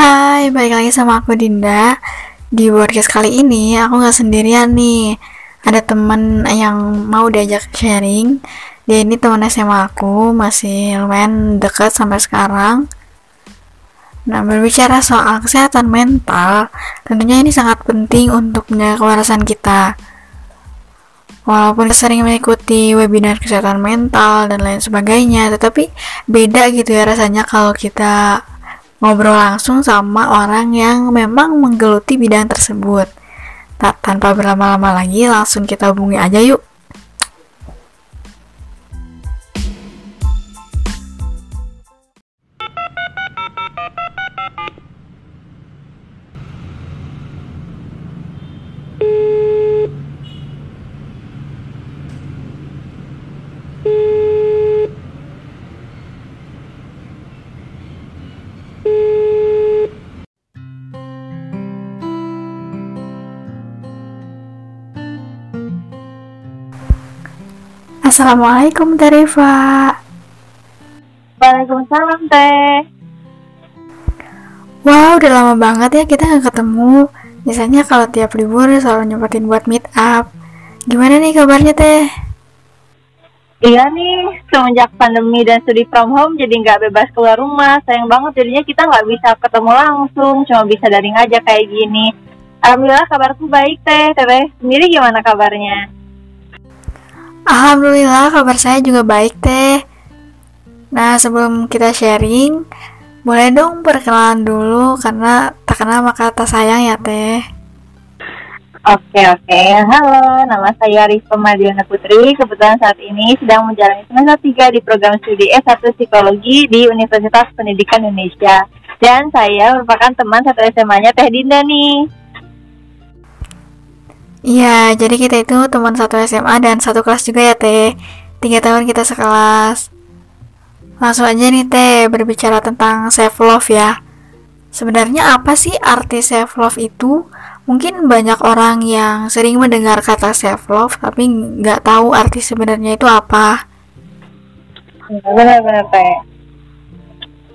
Hai, balik lagi sama aku Dinda. Di podcast kali ini aku nggak sendirian nih. Ada teman yang mau diajak sharing. Dia ini teman SMA aku, masih lumayan dekat sampai sekarang. Nah, berbicara soal kesehatan mental, tentunya ini sangat penting untuk menjaga kewarasan kita. Walaupun sering mengikuti webinar kesehatan mental dan lain sebagainya, tetapi beda gitu ya rasanya kalau kita ngobrol langsung sama orang yang memang menggeluti bidang tersebut. Tak tanpa berlama-lama lagi, langsung kita hubungi aja yuk. Assalamualaikum Teh Rifa. Waalaikumsalam Teh. Wow, udah lama banget ya kita nggak ketemu. Biasanya kalau tiap libur selalu nyempetin buat meet up. Gimana nih kabarnya Teh? Iya nih, semenjak pandemi dan studi from home jadi nggak bebas keluar rumah. Sayang banget jadinya kita nggak bisa ketemu langsung, cuma bisa daring aja kayak gini. Alhamdulillah kabarku baik Teh. Teh sendiri gimana kabarnya? Alhamdulillah kabar saya juga baik Teh. Nah sebelum kita sharing, boleh dong perkenalan dulu karena tak kenal maka tak sayang ya Teh. Oke oke, halo, nama saya Rizka Madiana Putri. Kebetulan saat ini sedang menjalani semester 3 di program studi S1 Psikologi di Universitas Pendidikan Indonesia. Dan saya merupakan teman satu SMA-nya Teh Dinda nih. Iya, jadi kita itu teman satu SMA dan satu kelas juga ya Teh. Tiga tahun kita sekelas. Langsung aja nih Teh, berbicara tentang self love ya. Sebenarnya apa sih arti self love itu? Mungkin banyak orang yang sering mendengar kata self love tapi nggak tahu arti sebenarnya itu apa. Benar-benar Teh.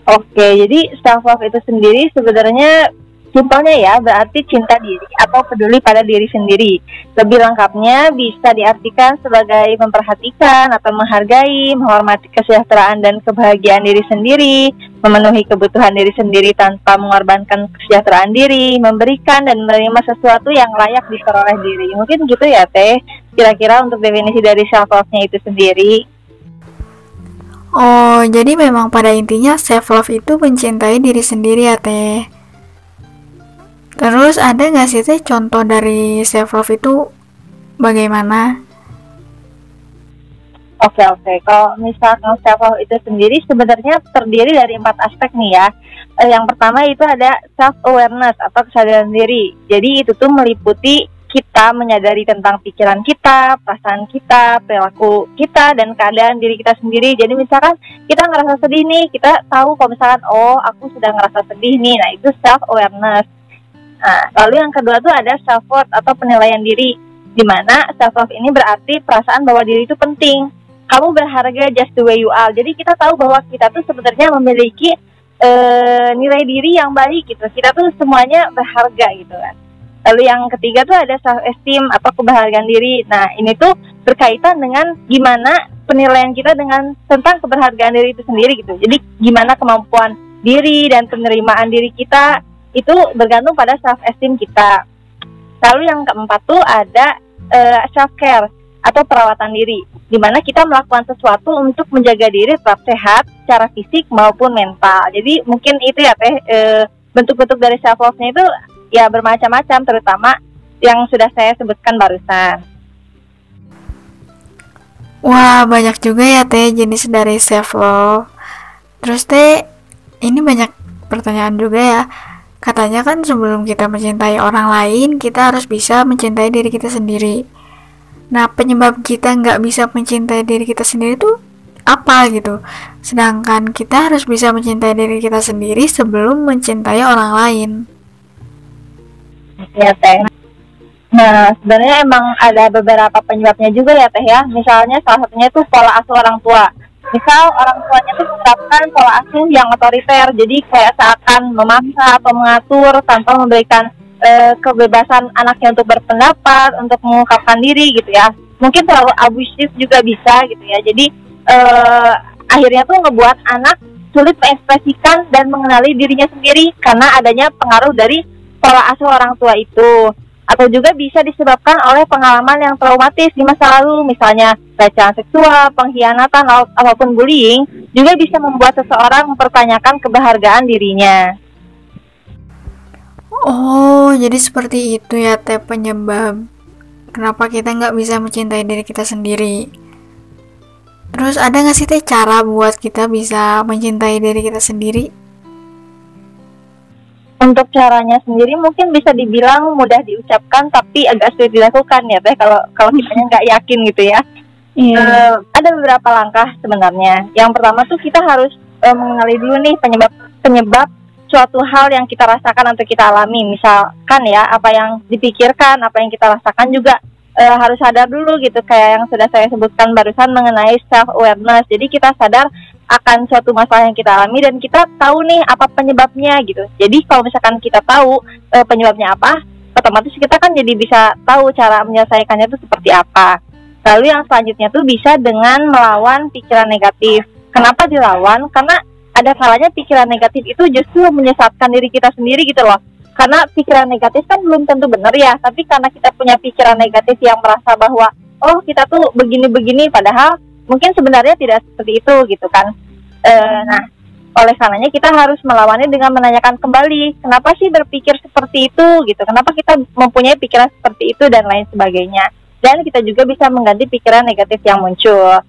Oke, jadi self love itu sendiri sebenarnya simpelnya ya berarti cinta diri atau peduli pada diri sendiri. Lebih lengkapnya bisa diartikan sebagai memperhatikan atau menghargai, menghormati kesejahteraan dan kebahagiaan diri sendiri, memenuhi kebutuhan diri sendiri tanpa mengorbankan kesejahteraan diri, memberikan dan menerima sesuatu yang layak diperoleh diri. Mungkin gitu ya Teh, kira-kira untuk definisi dari self love-nya itu sendiri. Oh, jadi memang pada intinya self love itu mencintai diri sendiri ya Teh. Terus ada nggak sih teh contoh dari self love itu bagaimana? Oke oke, kalau misalkan self love itu sendiri sebenarnya terdiri dari empat aspek nih ya. Eh, yang pertama itu ada self awareness atau kesadaran diri. Jadi itu tuh meliputi kita menyadari tentang pikiran kita, perasaan kita, perilaku kita, dan keadaan diri kita sendiri. Jadi misalkan kita ngerasa sedih nih, kita tahu kalau misalkan oh aku sudah ngerasa sedih nih, nah itu self awareness. Nah, lalu yang kedua tuh ada self worth atau penilaian diri, di mana self love ini berarti perasaan bahwa diri itu penting. Kamu berharga just the way you are. Jadi kita tahu bahwa kita tuh sebenarnya memiliki uh, nilai diri yang baik gitu. Kita tuh semuanya berharga gitu kan. Lalu yang ketiga tuh ada self esteem atau kebahagiaan diri. Nah, ini tuh berkaitan dengan gimana penilaian kita dengan tentang keberhargaan diri itu sendiri gitu. Jadi gimana kemampuan diri dan penerimaan diri kita itu bergantung pada self esteem kita. Lalu yang keempat tuh ada uh, self care atau perawatan diri, di mana kita melakukan sesuatu untuk menjaga diri tetap sehat secara fisik maupun mental. Jadi mungkin itu ya teh uh, bentuk-bentuk dari self love-nya itu ya bermacam-macam, terutama yang sudah saya sebutkan barusan. Wah banyak juga ya teh jenis dari self love. Terus teh ini banyak pertanyaan juga ya Katanya kan sebelum kita mencintai orang lain, kita harus bisa mencintai diri kita sendiri. Nah, penyebab kita nggak bisa mencintai diri kita sendiri itu apa gitu? Sedangkan kita harus bisa mencintai diri kita sendiri sebelum mencintai orang lain. Ya, Teh. Nah, sebenarnya emang ada beberapa penyebabnya juga ya, Teh ya. Misalnya salah satunya itu pola asuh orang tua misal orang tuanya tuh menerapkan pola asuh yang otoriter. Jadi kayak seakan memaksa atau mengatur tanpa memberikan uh, kebebasan anaknya untuk berpendapat untuk mengungkapkan diri gitu ya. Mungkin terlalu abusif juga bisa gitu ya. Jadi uh, akhirnya tuh ngebuat anak sulit mengekspresikan dan mengenali dirinya sendiri karena adanya pengaruh dari pola asuh orang tua itu atau juga bisa disebabkan oleh pengalaman yang traumatis di masa lalu, misalnya pelecehan seksual, pengkhianatan, ataupun bullying, juga bisa membuat seseorang mempertanyakan kebahagiaan dirinya. Oh, jadi seperti itu ya teh penyebab kenapa kita nggak bisa mencintai diri kita sendiri. Terus ada nggak sih teh cara buat kita bisa mencintai diri kita sendiri? Untuk caranya sendiri mungkin bisa dibilang mudah diucapkan tapi agak sulit dilakukan ya teh kalau kalau kita nggak yakin gitu ya. Yeah. Iya. Uh, ada beberapa langkah sebenarnya. Yang pertama tuh kita harus uh, mengenali dulu nih penyebab penyebab suatu hal yang kita rasakan atau kita alami. Misalkan ya apa yang dipikirkan, apa yang kita rasakan juga uh, harus sadar dulu gitu kayak yang sudah saya sebutkan barusan mengenai self awareness. Jadi kita sadar akan suatu masalah yang kita alami dan kita tahu nih apa penyebabnya gitu. Jadi kalau misalkan kita tahu e, penyebabnya apa, otomatis kita kan jadi bisa tahu cara menyelesaikannya itu seperti apa. Lalu yang selanjutnya tuh bisa dengan melawan pikiran negatif. Kenapa dilawan? Karena ada kalanya pikiran negatif itu justru menyesatkan diri kita sendiri gitu loh. Karena pikiran negatif kan belum tentu benar ya, tapi karena kita punya pikiran negatif yang merasa bahwa oh kita tuh begini-begini padahal mungkin sebenarnya tidak seperti itu gitu kan. E, nah oleh karenanya kita harus melawannya dengan menanyakan kembali kenapa sih berpikir seperti itu gitu. Kenapa kita mempunyai pikiran seperti itu dan lain sebagainya. Dan kita juga bisa mengganti pikiran negatif yang muncul.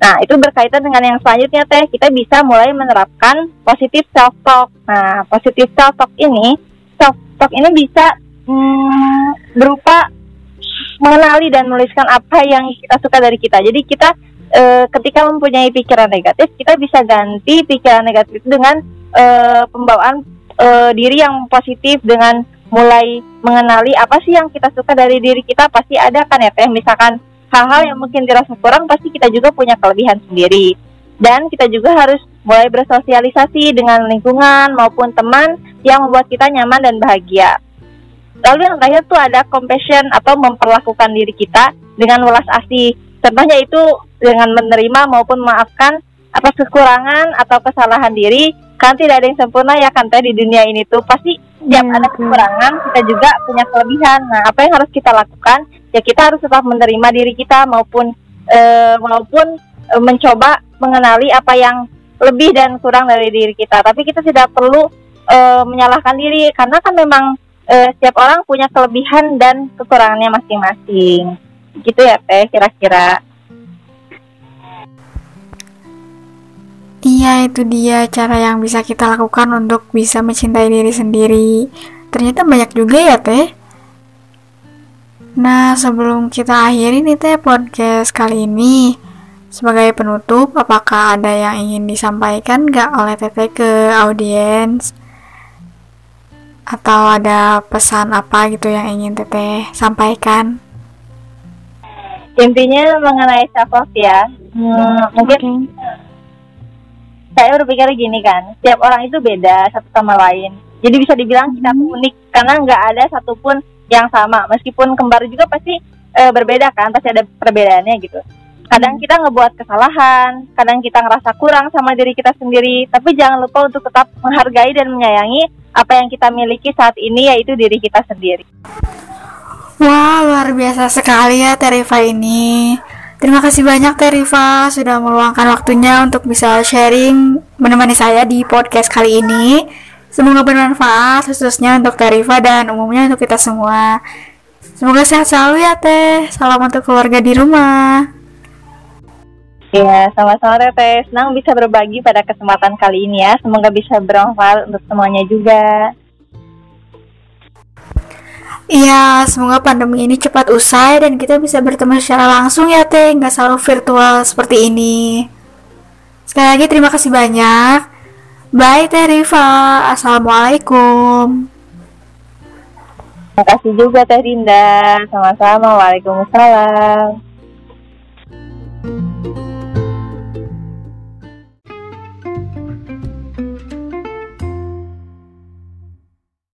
Nah itu berkaitan dengan yang selanjutnya teh. Kita bisa mulai menerapkan positif self talk nah positif self talk ini self talk ini bisa hmm, berupa mengenali dan menuliskan apa yang kita suka dari kita. Jadi kita e, ketika mempunyai pikiran negatif kita bisa ganti pikiran negatif dengan e, pembawaan e, diri yang positif dengan mulai mengenali apa sih yang kita suka dari diri kita pasti ada kan ya teh misalkan hal-hal yang mungkin dirasa kurang pasti kita juga punya kelebihan sendiri dan kita juga harus mulai bersosialisasi dengan lingkungan maupun teman yang membuat kita nyaman dan bahagia. Lalu yang terakhir tuh ada compassion atau memperlakukan diri kita dengan welas asih. Contohnya itu dengan menerima maupun memaafkan atas kekurangan atau kesalahan diri kan tidak ada yang sempurna ya kan teh di dunia ini tuh. Pasti setiap hmm. ada kekurangan kita juga punya kelebihan. Nah apa yang harus kita lakukan? Ya kita harus tetap menerima diri kita maupun e, maupun e, mencoba mengenali apa yang lebih dan kurang dari diri kita. Tapi kita tidak perlu e, menyalahkan diri karena kan memang setiap orang punya kelebihan dan kekurangannya masing-masing gitu ya teh kira-kira Iya, itu dia cara yang bisa kita lakukan untuk bisa mencintai diri sendiri. Ternyata banyak juga ya, Teh. Nah, sebelum kita akhiri nih, Teh, podcast kali ini, sebagai penutup, apakah ada yang ingin disampaikan gak oleh Teteh ke audiens? Atau ada pesan apa gitu yang ingin Teteh sampaikan? Intinya mengenai self ya, hmm, mungkin saya berpikir gini kan setiap orang itu beda satu sama lain. Jadi bisa dibilang kita tuh unik karena nggak ada satupun yang sama. Meskipun kembar juga pasti e, berbeda kan pasti ada perbedaannya gitu. Kadang kita ngebuat kesalahan kadang kita ngerasa kurang sama diri kita sendiri. Tapi jangan lupa untuk tetap menghargai dan menyayangi apa yang kita miliki saat ini yaitu diri kita sendiri luar biasa sekali ya Terifa ini. Terima kasih banyak Teh Riva sudah meluangkan waktunya untuk bisa sharing menemani saya di podcast kali ini. Semoga bermanfaat khususnya untuk Teh Riva dan umumnya untuk kita semua. Semoga sehat selalu ya Teh. Salam untuk keluarga di rumah. Ya, sama-sama Teh. Senang bisa berbagi pada kesempatan kali ini ya. Semoga bisa bermanfaat untuk semuanya juga. Iya, semoga pandemi ini cepat usai dan kita bisa bertemu secara langsung ya Teh, nggak selalu virtual seperti ini. Sekali lagi terima kasih banyak. Bye Teh Riva, Assalamualaikum. Terima kasih juga Teh Dinda, sama-sama, Waalaikumsalam.